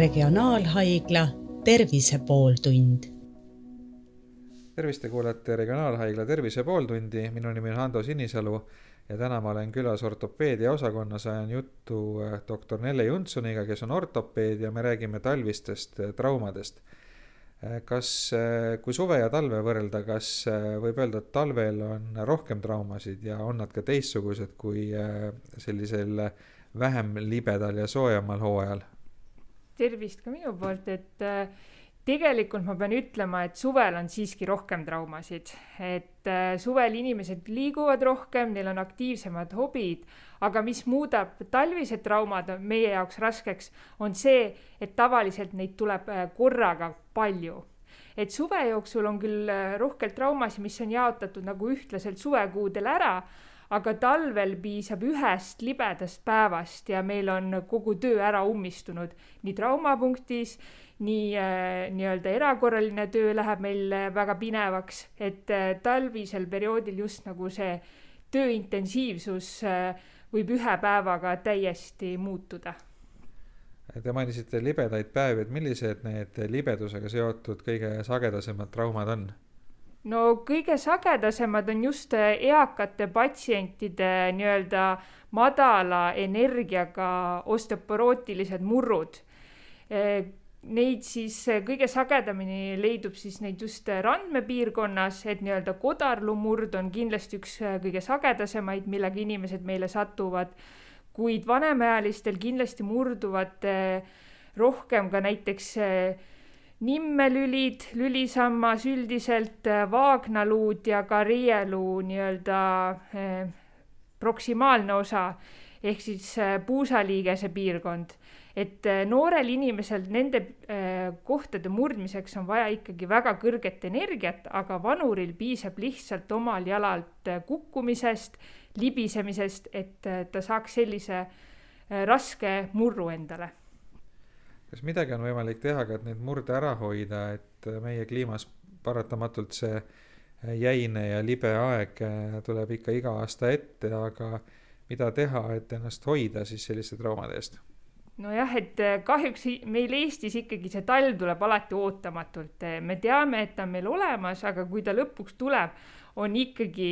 Regionaalhaigla Tervise pooltund. tervist, te kuulate Regionaalhaigla Tervise pooltundi, minu nimi on Hando Sinisalu ja täna ma olen külas ortopeedia osakonnas, ajan juttu äh, doktor Nelle Juntsoniga, kes on ortopeed ja me räägime talvistest äh, traumadest. Äh, kas, kui suve ja talve võrrelda, kas võib öelda, et talvel on rohkem traumasid ja on nad ka teistsugused kui sellisel vähem libedal ja soojemal hooajal? Tervist ka minu poolt, et äh, tegelikult ma pean ütlema, et suvel on siiski rohkem traumasid, et äh, suvel inimesed liiguvad rohkem, neil on aktiivsemad hobid, aga mis muudab talvised traumad meie jaoks raskeks, on see, et tavaliselt neid tuleb äh, korraga palju. Et suve jooksul on küll rohkelt traumasid, mis on jaotatud nagu ühtlaselt suvekuudel ära aga talvel piisab ühest libedast päevast ja meil on kogu töö ära ummistunud nii traumapunktis, nii äh, nii-öelda erakorraline töö läheb meil äh, väga pinevaks, et äh, talvisel perioodil just nagu see töö intensiivsus võib ühe päevaga täiesti muutuda Te mainisite libedaid päevi, et millised need libedusega seotud kõige sagedasemad traumad on? No kõige sagedasemad on just äh, eakate patsientide nii-öelda madala energiaga osteoporootilised murrud. Äh, neid siis äh, kõige sagedamini leidub siis neid just randmepiirkonnas, et nii-öelda kodarlumurd on kindlasti üks kõige sagedasemaid, millega inimesed meile satuvad. kuid vanemaealistel kindlasti murduvad rohkem ka näiteks nimmelülid, lülisammas üldiselt, äh, vaagnaluud ja ka riieluu nii-öelda eh, proksimaalne osa ehk siis eh, puusaliigese piirkond. et noorel inimesel nende kohtade murdmiseks on vaja ikkagi väga kõrget energiat, aga vanuril piisab lihtsalt omal jalalt kukkumisest, libisemisest, et ta saaks sellise raske murru endale kas midagi on võimalik teha ka, et neid murde ära hoida, et meie kliimas paratamatult see jäine ja libe aeg tuleb ikka iga aasta ette, aga mida teha, et ennast hoida siis selliste traumade eest? nojah, et kahjuks meil Eestis ikkagi see talv tuleb alati ootamatult, me teame, et ta on meil olemas, aga kui ta lõpuks tuleb, on ikkagi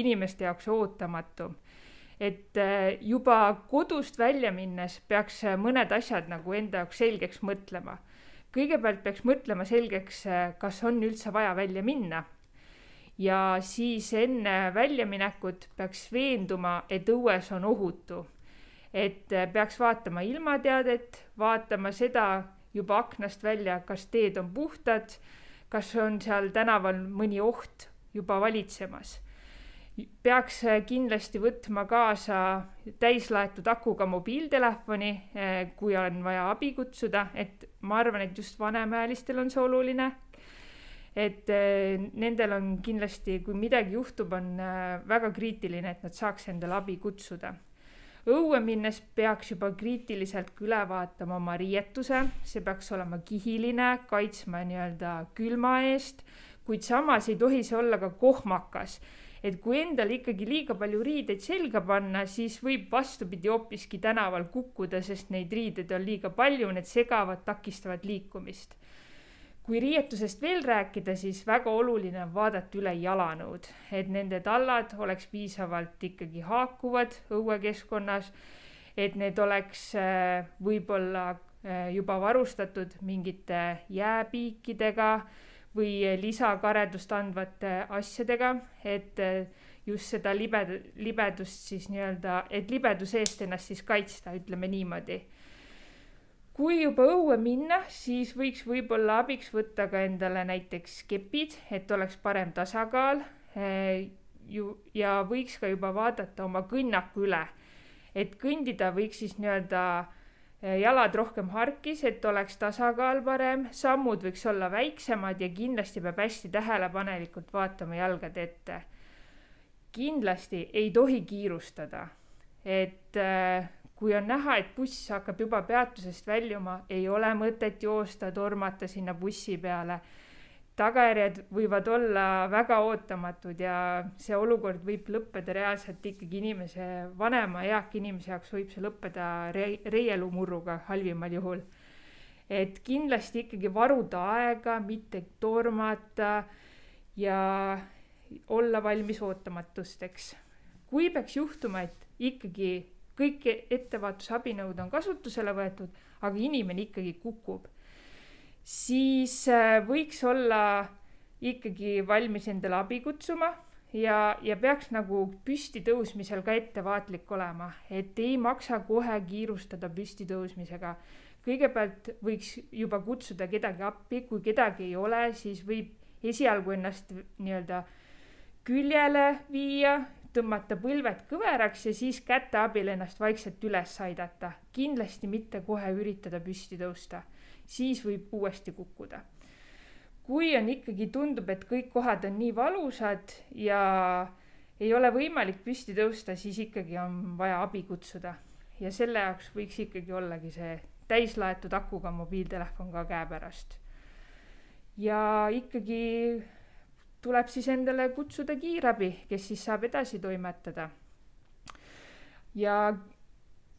inimeste jaoks ootamatu et äh, juba kodust välja minnes peaks äh, mõned asjad nagu enda jaoks selgeks mõtlema. kõigepealt peaks mõtlema selgeks, äh, kas on üldse vaja välja minna. ja siis enne väljaminekut peaks veenduma, et õues on ohutu. et peaks vaatama ilmateadet, vaatama seda juba aknast välja, kas teed on puhtad, kas on seal tänaval mõni oht juba valitsemas peaks äh, kindlasti võtma kaasa täislaetud akuga mobiiltelefoni, äh, kui on vaja abi kutsuda, et ma arvan, et just vanemaealistel on see oluline. et äh, nendel on kindlasti, kui midagi juhtub, on väga kriitiline, et nad saaks endale abi kutsuda. õue minnes peaks juba kriitiliselt üle vaatama oma riietuse, see peaks olema kihiline, kaitsma nii-öelda külma eest, kuid samas ei tohi see olla ka kohmakas et kui endale ikkagi liiga palju riideid selga panna, siis võib vastupidi hoopiski tänaval kukkuda, sest neid riideid on liiga palju, need segavad, takistavad liikumist. kui riietusest veel rääkida, siis väga oluline on vaadata üle jalanõud, et nende tallad oleks piisavalt ikkagi haakuvad õuekeskkonnas, et need oleks äh, võib-olla äh, juba varustatud mingite jääpiikidega või lisakaredust andvate asjadega, et just seda libed-, libedust siis nii-öelda, et libeduse eest ennast siis kaitsta, ütleme niimoodi. kui juba õue minna, siis võiks võib-olla abiks võtta ka endale näiteks kepid, et oleks parem tasakaal eh, ju ja võiks ka juba vaadata oma kõnnaku üle. et kõndida võiks siis nii-öelda Eh, jalad rohkem harkis, et oleks tasakaal parem, sammud võiks olla väiksemad ja kindlasti peab hästi tähelepanelikult vaatama jalgade ette. kindlasti ei tohi kiirustada, et äh, kui on näha, et buss hakkab juba peatusest väljuma, ei ole mõtet joosta, tormata sinna bussi peale tagajärjed võivad olla väga ootamatud ja see olukord võib lõppeda reaalselt ikkagi inimese, vanema eaka inimese jaoks võib see lõppeda re-, reielumurruga halvimal juhul. et kindlasti ikkagi varuda aega, mitte tormata ja olla valmis ootamatusteks. kui peaks juhtuma, et ikkagi kõik ettevaatusabinõud on kasutusele võetud, aga inimene ikkagi kukub, siis äh, võiks olla ikkagi valmis endale abi kutsuma ja, ja peaks nagu püsti tõusmisel ka ettevaatlik olema, et ei maksa kohe kiirustada püsti tõusmisega. kõigepealt võiks juba kutsuda kedagi appi, kui kedagi ei ole, siis võib esialgu ennast nii-öelda küljele viia, tõmmata põlved kõveraks ja siis käte abil ennast vaikselt üles aidata. kindlasti mitte kohe üritada püsti tõusta, siis võib uuesti kukkuda kui on ikkagi, tundub, et kõik kohad on nii valusad ja ei ole võimalik püsti tõusta, siis ikkagi on vaja abi kutsuda. ja selle jaoks võiks ikkagi ollagi see täislaetud akuga mobiiltelefon ka käepärast. ja ikkagi tuleb siis endale kutsuda kiirabi, kes siis saab edasi toimetada. ja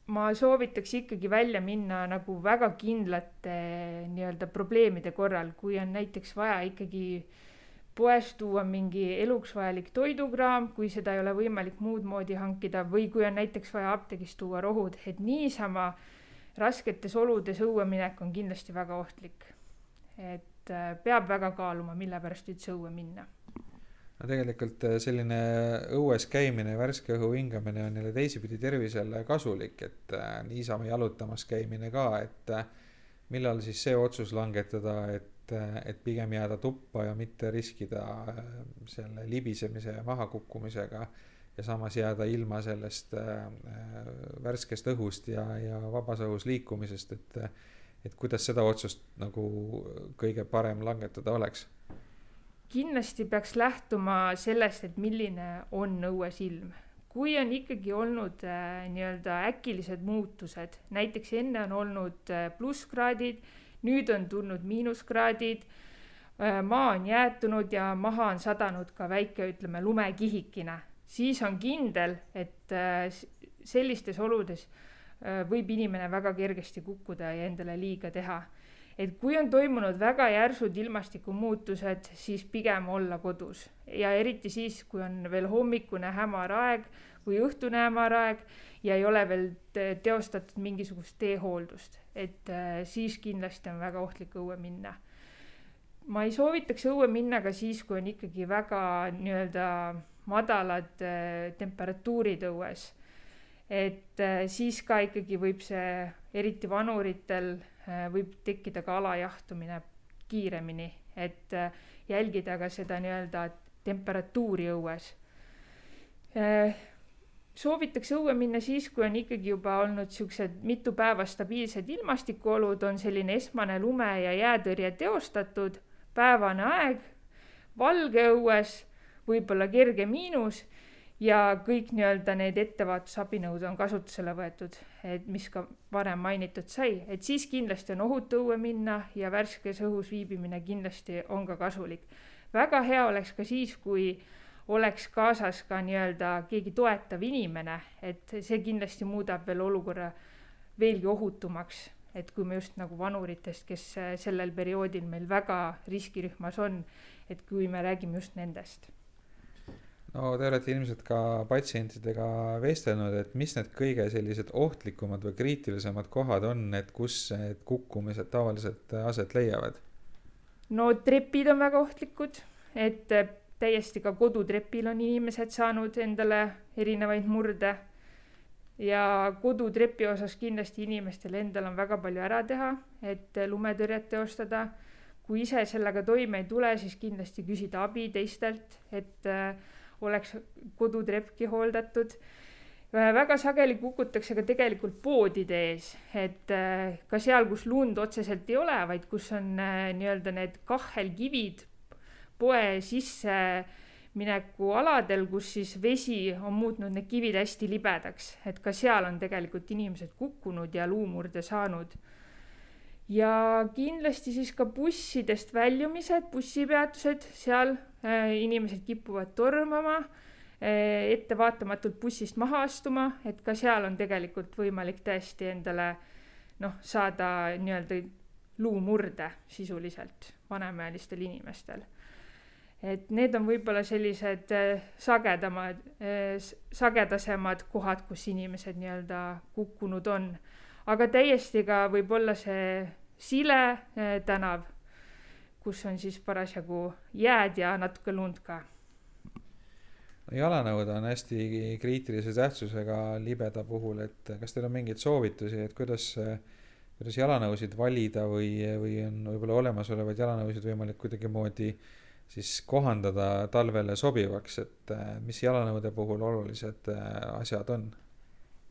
ma soovitaks ikkagi välja minna nagu väga kindlate nii-öelda probleemide korral, kui on näiteks vaja ikkagi poest tuua mingi eluks vajalik toidukraam, kui seda ei ole võimalik muud moodi hankida või kui on näiteks vaja apteegist tuua rohud, et niisama rasketes oludes õue minek on kindlasti väga ohtlik. et äh, peab väga kaaluma, mille pärast üldse õue minna no tegelikult äh, selline õues käimine, värske õhu hingamine on jälle teisipidi tervisele kasulik, et äh, niisama jalutamas käimine ka, et äh, millal siis see otsus langetada, et, et pigem jääda tuppa ja mitte riskida selle libisemise ja mahakukkumisega ja samas jääda ilma sellest värskest õhust ja, ja vabas õhus liikumisest, et, et kuidas seda otsust nagu kõige parem langetada oleks kindlasti peaks lähtuma sellest, et milline on õues ilm. kui on ikkagi olnud äh, nii-öelda äkilised muutused, näiteks enne on olnud äh, plusskraadid, nüüd on tulnud miinuskraadid äh,, maa on jäätunud ja maha on sadanud ka väike, ütleme, lumekihikene, siis on kindel, et äh, sellistes oludes äh, võib inimene väga kergesti kukkuda ja endale liiga teha et kui on toimunud väga järsud ilmastikumuutused, siis pigem olla kodus ja eriti siis, kui on veel hommikune hämar aeg või õhtune hämar aeg ja ei ole veel teostatud mingisugust teehooldust, et äh, siis kindlasti on väga ohtlik õue minna. ma ei soovitaks õue minna ka siis, kui on ikkagi väga nii-öelda madalad äh, temperatuurid õues. et äh, siis ka ikkagi võib see, eriti vanuritel võib tekkida ka alajahtumine kiiremini, et äh, jälgida ka seda nii-öelda temperatuuri õues. Äh, soovitakse õue minna siis, kui on ikkagi juba olnud siuksed mitu päeva stabiilsed ilmastikuolud, on selline esmane lume ja jäätõrje teostatud, päevane aeg, valge õues, võib-olla kerge miinus ja kõik nii-öelda need ettevaatusabinõud on kasutusele võetud, et mis ka varem mainitud sai, et siis kindlasti on ohutu õue minna ja värskes õhus viibimine kindlasti on ka kasulik. väga hea oleks ka siis, kui oleks kaasas ka nii-öelda keegi toetav inimene, et see kindlasti muudab veel olukorra veelgi ohutumaks, et kui me just nagu vanuritest, kes sellel perioodil meil väga riskirühmas on, et kui me räägime just nendest no te olete ilmselt ka patsientidega vestelnud, et mis need kõige sellised ohtlikumad või kriitilisemad kohad on, et kus need kukkumised tavaliselt aset leiavad? no trepid on väga ohtlikud, et täiesti ka kodutrepil on inimesed saanud endale erinevaid murde. ja kodutrepi osas kindlasti inimestel endal on väga palju ära teha, et lumetõrjet teostada. kui ise sellega toime ei tule, siis kindlasti küsida abi teistelt, et äh, oleks kodutrepki hooldatud. väga sageli kukutakse ka tegelikult poodide ees, et äh, ka seal, kus lund otseselt ei ole, vaid kus on äh, nii-öelda need kahhelkivid poe sisse mineku aladel, kus siis vesi on muutnud need kivid hästi libedaks, et ka seal on tegelikult inimesed kukkunud ja luumurde saanud ja kindlasti siis ka bussidest väljumised, bussipeatused, seal äh, inimesed kipuvad tormama äh,, ettevaatamatult bussist maha astuma, et ka seal on tegelikult võimalik tõesti endale noh, saada nii-öelda luumurde sisuliselt vanemaealistel inimestel. et need on võib-olla sellised sagedamad, sagedasemad kohad, kus inimesed nii-öelda kukkunud on. aga täiesti ka võib olla see Sile tänav, kus on siis parasjagu jääd ja natuke lund ka jalanõud on hästi kriitilise tähtsusega libeda puhul, et kas teil on mingeid soovitusi, et kuidas, kuidas jalanõusid valida või, või on võib-olla olemasolevaid jalanõusid võimalik kuidagimoodi siis kohandada talvele sobivaks, et mis jalanõude puhul olulised asjad on?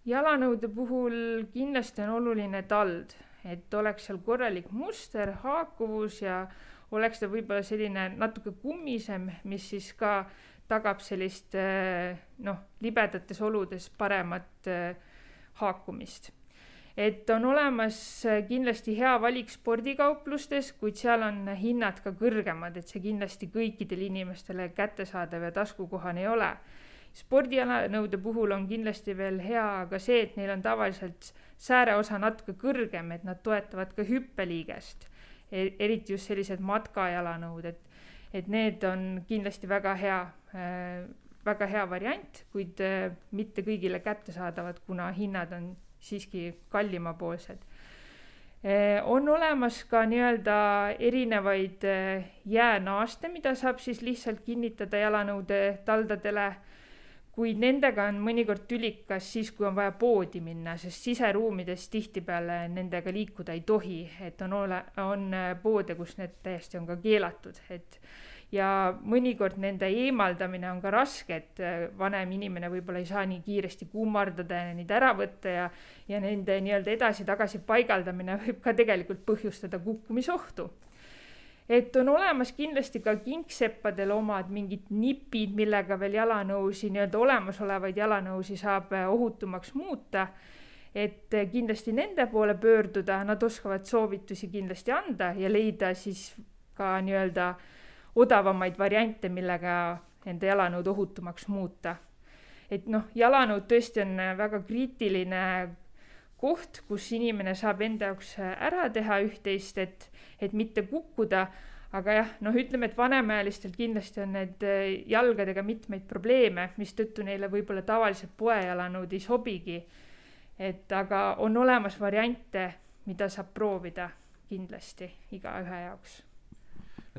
jalanõude puhul kindlasti on oluline tald, et oleks seal korralik muster, haakuvus ja oleks ta võib-olla selline natuke kummisem, mis siis ka tagab sellist eh, noh, libedates oludes paremat eh, haakumist. et on olemas eh, kindlasti hea valik spordikauplustes, kuid seal on hinnad ka kõrgemad, et see kindlasti kõikidele inimestele kättesaadav ja taskukohane ei ole. Spordialanõude puhul on kindlasti veel hea ka see, et neil on tavaliselt sääreosa natuke kõrgem, et nad toetavad ka hüppeliigest. E-, eriti just sellised matkajalanõud, et et need on kindlasti väga hea, äh, väga hea variant, kuid äh, mitte kõigile kättesaadavad, kuna hinnad on siiski kallimapoolsed. Äh, on olemas ka nii-öelda erinevaid jäänaaste, mida saab siis lihtsalt kinnitada jalanõude taldadele kuid nendega on mõnikord tülikas siis, kui on vaja poodi minna, sest siseruumides tihtipeale nendega liikuda ei tohi, et on ole, on poode, kus need täiesti on ka keelatud, et ja mõnikord nende eemaldamine on ka raske, et vanem inimene võib-olla ei saa nii kiiresti kummardada ja neid ära võtta ja, ja nende nii-öelda edasi-tagasi paigaldamine võib ka tegelikult põhjustada kukkumisohtu et on olemas kindlasti ka kingseppadel omad mingid nipid, millega veel jalanõusi, nii-öelda olemasolevaid jalanõusi saab äh, ohutumaks muuta. et äh, kindlasti nende poole pöörduda, nad oskavad soovitusi kindlasti anda ja leida siis ka nii-öelda odavamaid variante, millega enda jalanõud ohutumaks muuta. et noh, jalanõud tõesti on väga kriitiline koht, kus inimene saab enda jaoks ära teha üht-teist, et et mitte kukkuda. aga jah, noh, ütleme, et vanemaealistel kindlasti on need äh, jalgadega mitmeid probleeme, mistõttu neile võib-olla tavalised poejalanõud ei sobigi. et aga on olemas variante, mida saab proovida kindlasti igaühe jaoks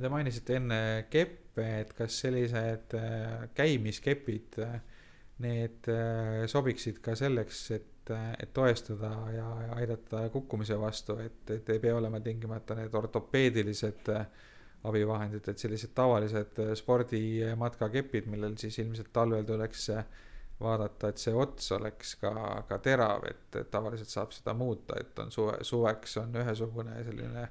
Te mainisite enne keppe, et kas sellised äh, käimiskepid, äh, need sobiksid ka selleks, et et, et toestuda ja, aidata kukkumise vastu, et, et ei pea olema tingimata need ortopeedilised abivahendid, et sellised tavalised spordimatkakepid, millel siis ilmselt talvel tuleks vaadata, et see ots oleks ka, ka terav, et, tavaliselt saab seda muuta, et on suve, suveks on ühesugune selline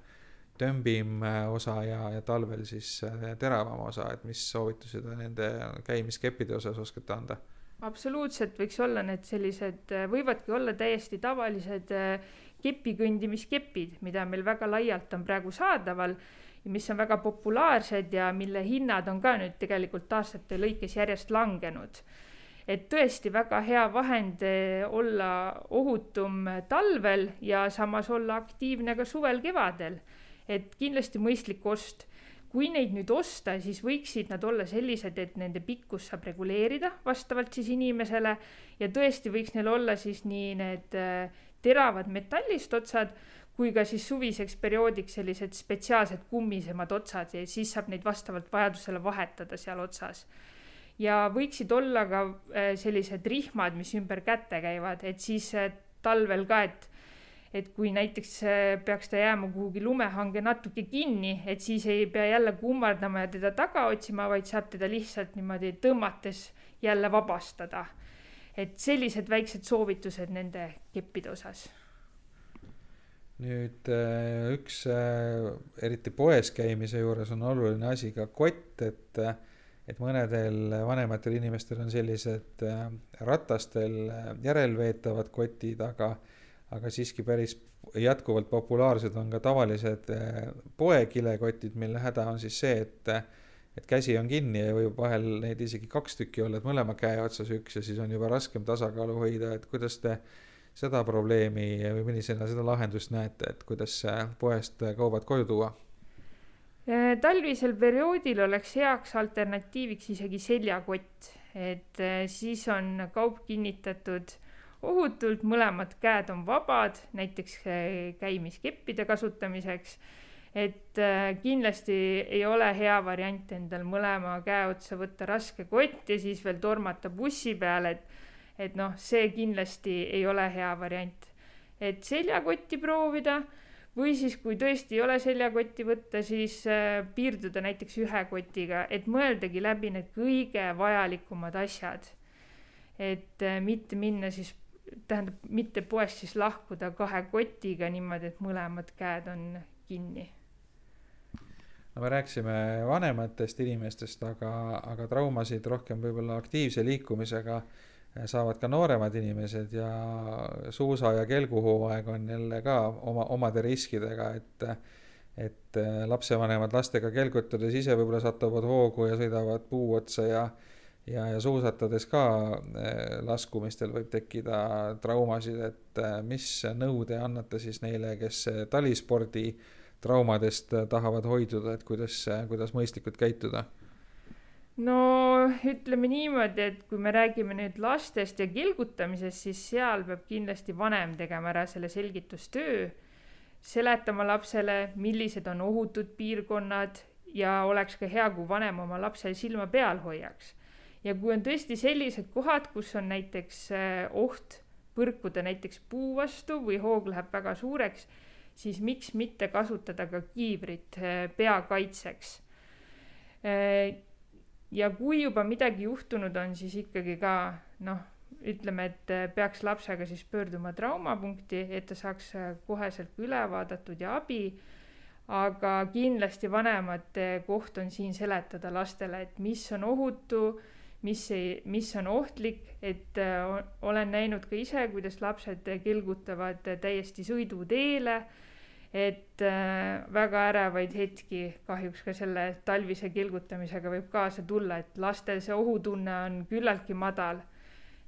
tömbim osa ja, ja talvel siis teravam osa, et mis soovitused nende käimiskeppide osas oskate anda? Absoluutselt võiks olla need sellised, äh, võivadki olla täiesti tavalised äh, kepikõndimiskepid, mida meil väga laialt on praegu saadaval ja mis on väga populaarsed ja mille hinnad on ka nüüd tegelikult aastate lõikes järjest langenud. et tõesti väga hea vahend äh, olla ohutum talvel ja samas olla aktiivne ka suvel-kevadel. et kindlasti mõistlik ost kui neid nüüd osta, siis võiksid nad olla sellised, et nende pikkust saab reguleerida vastavalt siis inimesele ja tõesti võiks neil olla siis nii need äh, teravad metallist otsad kui ka siis suviseks perioodiks sellised spetsiaalsed kummisemad otsad ja siis saab neid vastavalt vajadusele vahetada seal otsas. ja võiksid olla ka äh, sellised rihmad, mis ümber käte käivad, et siis äh, talvel ka, et et kui näiteks äh, peaks ta jääma kuhugi lumehange natuke kinni, et siis ei pea jälle kummardama ja teda taga otsima, vaid saab teda lihtsalt niimoodi tõmmates jälle vabastada. et sellised väiksed soovitused nende keppide osas. nüüd äh, üks äh, eriti poes käimise juures on oluline asi ka kott, et et mõnedel vanematel inimestel on sellised ratastel järelveetavad kotid, aga aga siiski päris jätkuvalt populaarsed on ka tavalised eh, poekilekotid, mille häda on siis see, et et käsi on kinni ja võib vahel neid isegi kaks tükki olla, et mõlema käe otsas üks ja siis on juba raskem tasakaalu hoida, et kuidas te seda probleemi või millisena seda lahendust näete, et kuidas poest kaubad koju tuua? Äh, talvisel perioodil oleks heaks alternatiiviks isegi seljakott, et äh, siis on kaup kinnitatud ohutult, mõlemad käed on vabad, näiteks äh, käimiskeppide kasutamiseks. et kindlasti ei ole hea variant endal mõlema käe otsa võtta raske kott ja siis veel tormata bussi peale, et, et noh, see kindlasti ei ole hea variant. et seljakotti proovida või siis, kui tõesti ei ole seljakotti võtta, siis äh, piirduda näiteks ühe kotiga, et mõeldagi läbi need kõige vajalikumad asjad. et mitte minna siis, tähendab, mitte poest siis lahkuda kahe kotiga niimoodi, et mõlemad käed on kinni. no me rääkisime vanematest inimestest, aga, aga traumasid rohkem võib-olla aktiivse liikumisega äh, saavad ka nooremad inimesed ja suusa- ja kelguhooaeg on jälle ka oma, omade riskidega, et et lapsevanemad lastega kelgutades ise võib-olla satuvad hoogu ja sõidavad puu otsa ja ja, ja suusatades ka eh, laskumistel võib tekkida traumasid, et eh, mis nõu te annate siis neile, kes talispordi traumadest tahavad hoiduda, et kuidas, kuidas mõistlikult käituda? no ütleme niimoodi, et kui me räägime nüüd lastest ja kilgutamisest, siis seal peab kindlasti vanem tegema ära selle selgitustöö, seletama lapsele, millised on ohutud piirkonnad ja oleks ka hea, kui vanem oma lapse silma peal hoiaks. Ja kui on tõesti sellised kohad, kus on näiteks äh, oht põrkuda näiteks puu vastu või hoog läheb väga suureks, siis miks mitte kasutada ka kiivrit äh, pea kaitseks äh, ja kui juba midagi juhtunud on, siis ikkagi ka noh, ütleme, et peaks lapsega siis pöörduma traumapunkti, et ta saaks koheselt üle vaadatud ja abi. aga kindlasti vanemate koht on siin seletada lastele, et mis on ohutu, mis ei, mis on ohtlik, et olen näinud ka ise, kuidas lapsed kilgutavad täiesti sõiduteele et äh, väga ärevaid hetki kahjuks ka selle talvise kilgutamisega võib kaasa tulla, et lastel see ohutunne on küllaltki madal.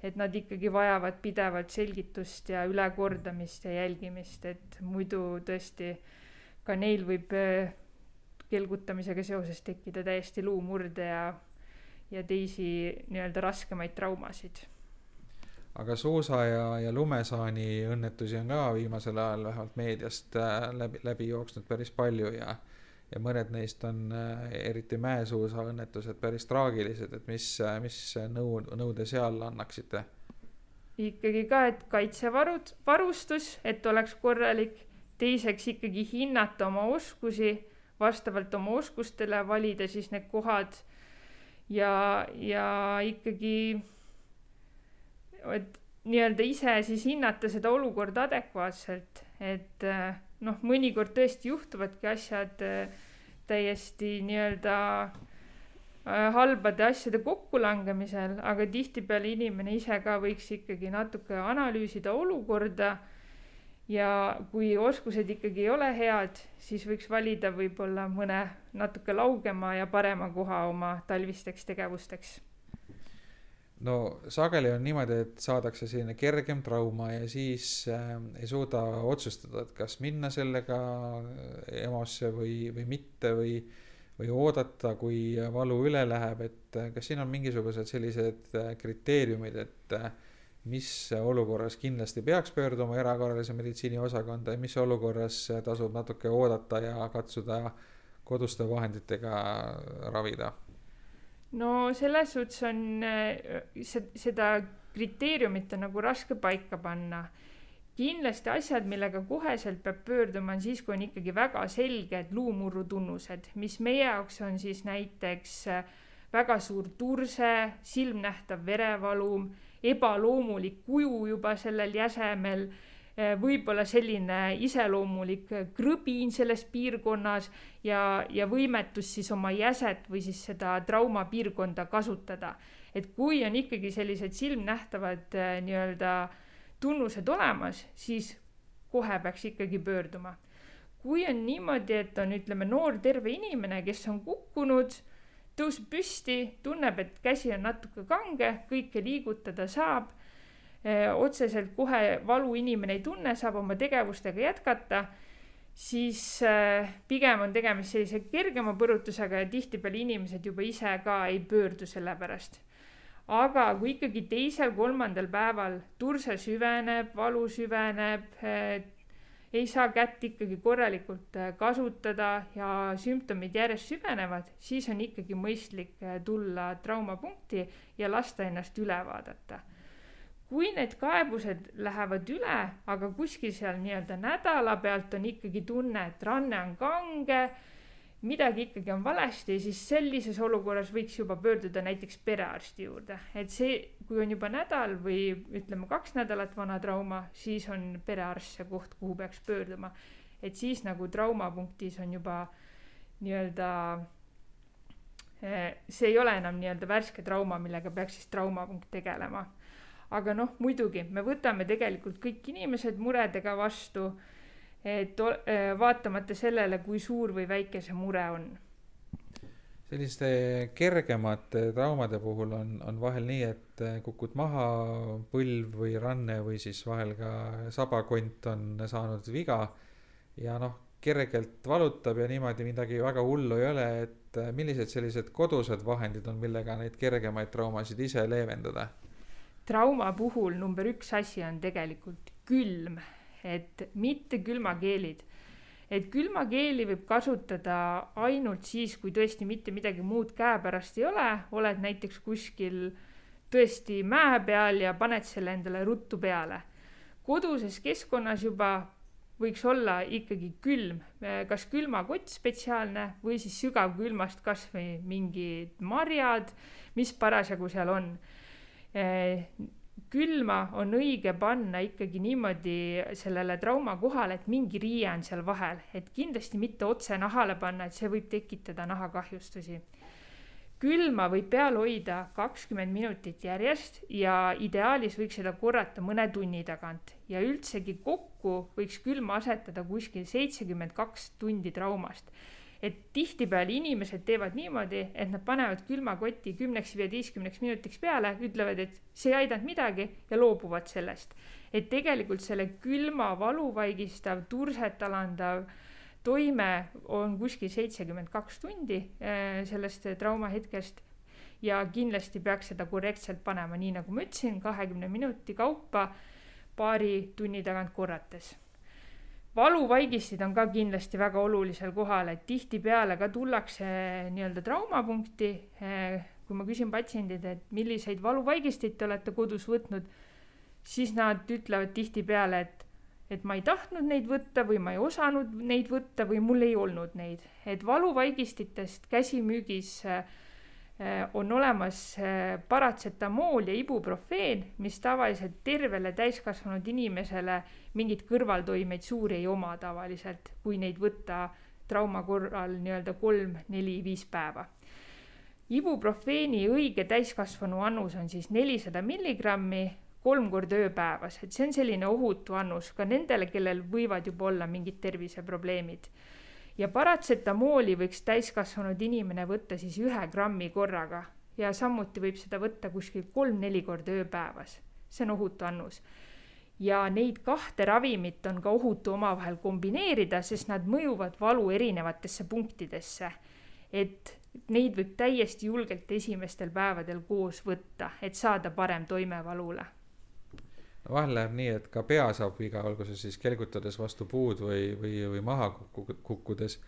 et nad ikkagi vajavad pidevat selgitust ja ülekordamist ja jälgimist, et muidu tõesti ka neil võib äh, kelgutamisega seoses tekkida täiesti luumurde ja, ja teisi nii-öelda raskemaid traumasid aga suusa ja, ja lumesaani õnnetusi on ka viimasel ajal vähemalt meediast äh, läbi, läbi jooksnud päris palju ja, ja mõned neist on äh, eriti mäesuusa õnnetused päris traagilised, et mis, äh, mis nõu, nõu te seal annaksite? ikkagi ka, et kaitsevarud, varustus, et oleks korralik, teiseks ikkagi hinnata oma oskusi, vastavalt oma oskustele valida siis need kohad ja, ja ikkagi et nii-öelda ise siis hinnata seda olukorda adekvaatselt, et eh, noh, mõnikord tõesti juhtuvadki asjad eh, täiesti nii-öelda eh, halbade asjade kokkulangemisel, aga tihtipeale inimene ise ka võiks ikkagi natuke analüüsida olukorda. Ja kui oskused ikkagi ei ole head, siis võiks valida võib-olla mõne natuke laugema ja parema koha oma talvisteks tegevusteks. No sageli on niimoodi, et saadakse selline kergem trauma ja siis äh, ei suuda otsustada, et kas minna sellega äh, EMO-sse või, või mitte või, või oodata, kui valu üle läheb, et äh, kas siin on mingisugused sellised äh, kriteeriumid, et äh, mis olukorras kindlasti peaks pöörduma erakorralise meditsiini osakonda ja mis olukorras tasub natuke oodata ja katsuda koduste vahenditega ravida no selles suhtes on äh, seda kriteeriumit on nagu raske paika panna. kindlasti asjad, millega koheselt peab pöörduma, on siis, kui on ikkagi väga selged luumurru tunnused, mis meie jaoks on siis näiteks äh, väga suur turse, silmnähtav verevalum, ebaloomulik kuju juba sellel jäsemel Eh, võib-olla selline iseloomulik krõbin selles piirkonnas ja, ja võimetus siis oma jäset või siis seda traumapiirkonda kasutada. et kui on ikkagi sellised silmnähtavad eh, nii-öelda tunnused olemas, siis kohe peaks ikkagi pöörduma. kui on niimoodi, et on, ütleme, noor terve inimene, kes on kukkunud, tõuseb püsti, tunneb, et käsi on natuke kange, kõike liigutada saab. Otseselt kohe valu inimene ei tunne, saab oma tegevustega jätkata, siis pigem on tegemist sellise kergema põrutusega ja tihtipeale inimesed juba ise ka ei pöördu selle pärast. Aga kui ikkagi teisel-kolmandal päeval turse süveneb, valu süveneb, ei saa kätt ikkagi korralikult äh, kasutada ja sümptomid järjest süvenevad, siis on ikkagi mõistlik äh, tulla traumapunkti ja lasta ennast üle vaadata. kui need kaebused lähevad üle, aga kuskil seal nii-öelda nädala pealt on ikkagi tunne, et ranne on kange midagi ikkagi on valesti, siis sellises olukorras võiks juba pöörduda näiteks perearsti juurde, et see, kui on juba nädal või ütleme, kaks nädalat vana trauma, siis on perearst see koht, kuhu peaks pöörduma. et siis nagu traumapunktis on juba nii-öelda, eh, see ei ole enam nii-öelda värske trauma, millega peaks siis traumapunkt tegelema. aga noh, muidugi me võtame tegelikult kõik inimesed muredega vastu et äh, vaatamata sellele, kui suur või väike see mure on. selliste kergemate traumade puhul on, on vahel nii, et äh, kukud maha põlv või ranne või siis vahel ka sabakont on saanud viga ja noh, kergelt valutab ja niimoodi midagi väga hullu ei ole, et äh, millised sellised kodused vahendid on, millega neid kergemaid traumasid ise leevendada? trauma puhul number üks asi on tegelikult külm et mitte külmakeelid. et külmakeeli võib kasutada ainult siis, kui tõesti mitte midagi muud käepärast ei ole, oled näiteks kuskil tõesti mäe peal ja paned selle endale ruttu peale. koduses keskkonnas juba võiks olla ikkagi külm, kas külmakott spetsiaalne või siis sügavkülmast kasvõi mingid marjad, mis parasjagu seal on külma on õige panna ikkagi niimoodi sellele trauma kohale, et mingi riie on seal vahel, et kindlasti mitte otse nahale panna, et see võib tekitada nahakahjustusi. külma võib peal hoida kakskümmend minutit järjest ja ideaalis võiks seda korrata mõne tunni tagant. Ja üldsegi kokku võiks külma asetada kuskil seitsekümmend kaks tundi traumast et tihtipeale inimesed teevad niimoodi, et nad panevad külmakoti kümneks, viieteistkümneks minutiks peale, ütlevad, et see ei aidanud midagi ja loobuvad sellest. et tegelikult selle külma, valuvaigistav, turset alandav toime on kuskil seitsekümmend kaks tundi äh, sellest traumahetkest ja kindlasti peaks seda korrektselt panema, nii nagu ma ütlesin, kahekümne minuti kaupa paari tunni tagant korrates valuvaigistid on ka kindlasti väga olulisel kohal, et tihtipeale ka tullakse nii-öelda traumapunkti. Eh, kui ma küsin patsiendid, et milliseid valuvaigisteid te olete kodus võtnud, siis nad ütlevad tihtipeale, et, et ma ei tahtnud neid võtta või ma ei osanud neid võtta või mul ei olnud neid. et valuvaigistitest käsimüügis Äh, on olemas äh, paratsetamool ja ibuprofeen, mis tavaliselt tervele täiskasvanud inimesele mingeid kõrvaltoimeid suuri ei oma tavaliselt, kui neid võtta trauma korral nii-öelda kolm, neli, viis päeva. ibuprofeeni õige täiskasvanu annus on siis nelisada milligrammi kolm korda ööpäevas, et see on selline ohutu annus ka nendele, kellel võivad juba olla mingid terviseprobleemid ja paratsetamooli võiks täiskasvanud inimene võtta siis ühe grammi korraga ja samuti võib seda võtta kuskil kolm-neli korda ööpäevas. see on ohutu annus. ja neid kahte ravimit on ka ohutu omavahel kombineerida, sest nad mõjuvad valu erinevatesse punktidesse. et neid võib täiesti julgelt esimestel päevadel koos võtta, et saada parem toime valule vahel läheb nii, et ka pea saab viga, olgu see siis kelgutades vastu puud või, või, või maha kukkudes.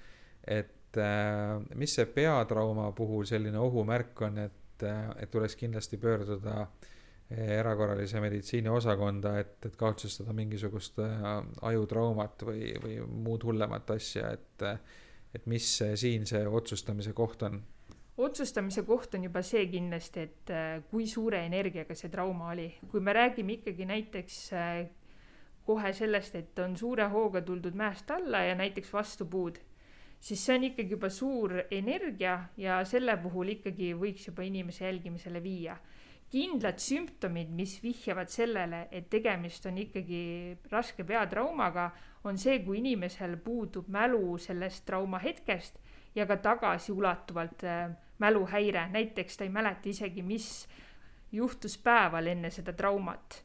et äh, mis see peatrauma puhul selline ohumärk on, et, äh, et tuleks kindlasti pöörduda äh, erakorralise meditsiini osakonda, et, et kahtlustada mingisugust ajutraumat või, või muud hullemat asja, et, et mis siin see otsustamise koht on otsustamise koht on juba see kindlasti, et äh, kui suure energiaga see trauma oli. kui me räägime ikkagi näiteks äh, kohe sellest, et on suure hooga tuldud mäest alla ja näiteks vastu puud, siis see on ikkagi juba suur energia ja selle puhul ikkagi võiks juba inimese jälgimisele viia. kindlad sümptomid, mis vihjavad sellele, et tegemist on ikkagi raske peatraumaga, on see, kui inimesel puudub mälu sellest traumahetkest ja ka tagasiulatuvalt äh, mäluhäire, näiteks ta ei mäleta isegi, mis juhtus päeval enne seda traumat.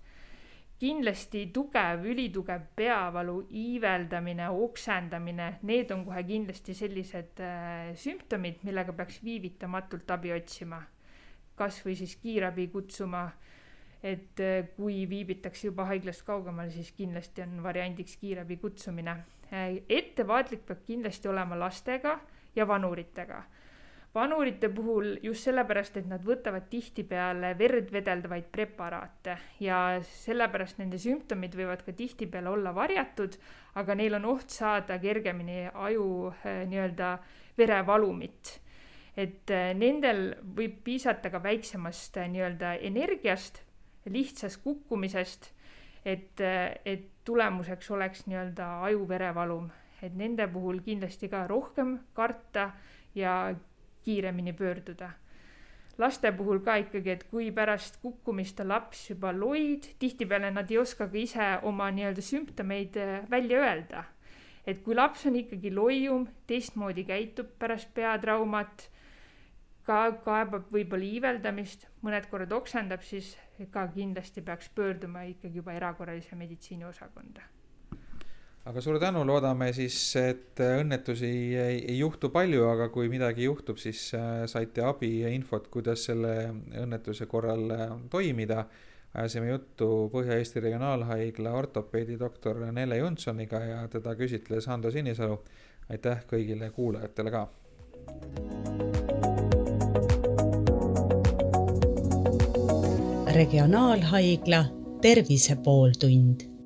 kindlasti tugev, ülitugev peavalu, iiveldamine, oksendamine, need on kohe kindlasti sellised äh, sümptomid, millega peaks viivitamatult abi otsima. kasvõi siis kiirabi kutsuma. et äh, kui viibitakse juba haiglast kaugemal, siis kindlasti on variandiks kiirabi kutsumine ettevaatlik peab kindlasti olema lastega ja vanuritega vanurite puhul just sellepärast, et nad võtavad tihtipeale verd vedeldavaid preparaate ja sellepärast nende sümptomid võivad ka tihtipeale olla varjatud, aga neil on oht saada kergemini aju eh, nii-öelda verevalumit. et eh, nendel võib piisata ka väiksemast eh, nii-öelda energiast, lihtsast kukkumisest, et, et tulemuseks oleks nii-öelda aju verevalum, et nende puhul kindlasti ka rohkem karta ja kiiremini pöörduda. laste puhul ka ikkagi, et kui pärast kukkumist on laps juba loid, tihtipeale nad ei oska ka ise oma nii-öelda sümptomeid äh, välja öelda. et kui laps on ikkagi loium, teistmoodi käitub pärast peatraumat, ka kaebab võib-olla iiveldamist, mõned korrad oksendab, siis ka kindlasti peaks pöörduma ikkagi juba erakorralise meditsiini osakonda aga suur tänu, loodame siis, et õnnetusi ei, ei juhtu palju, aga kui midagi juhtub, siis äh, saite abi ja infot, kuidas selle õnnetuse korral äh, toimida. ajasime juttu Põhja-Eesti Regionaalhaigla ortopeedi doktor Nele Jonsoniga ja teda küsitles Hando Sinisalu. aitäh kõigile kuulajatele ka. regionaalhaigla Tervise pooltund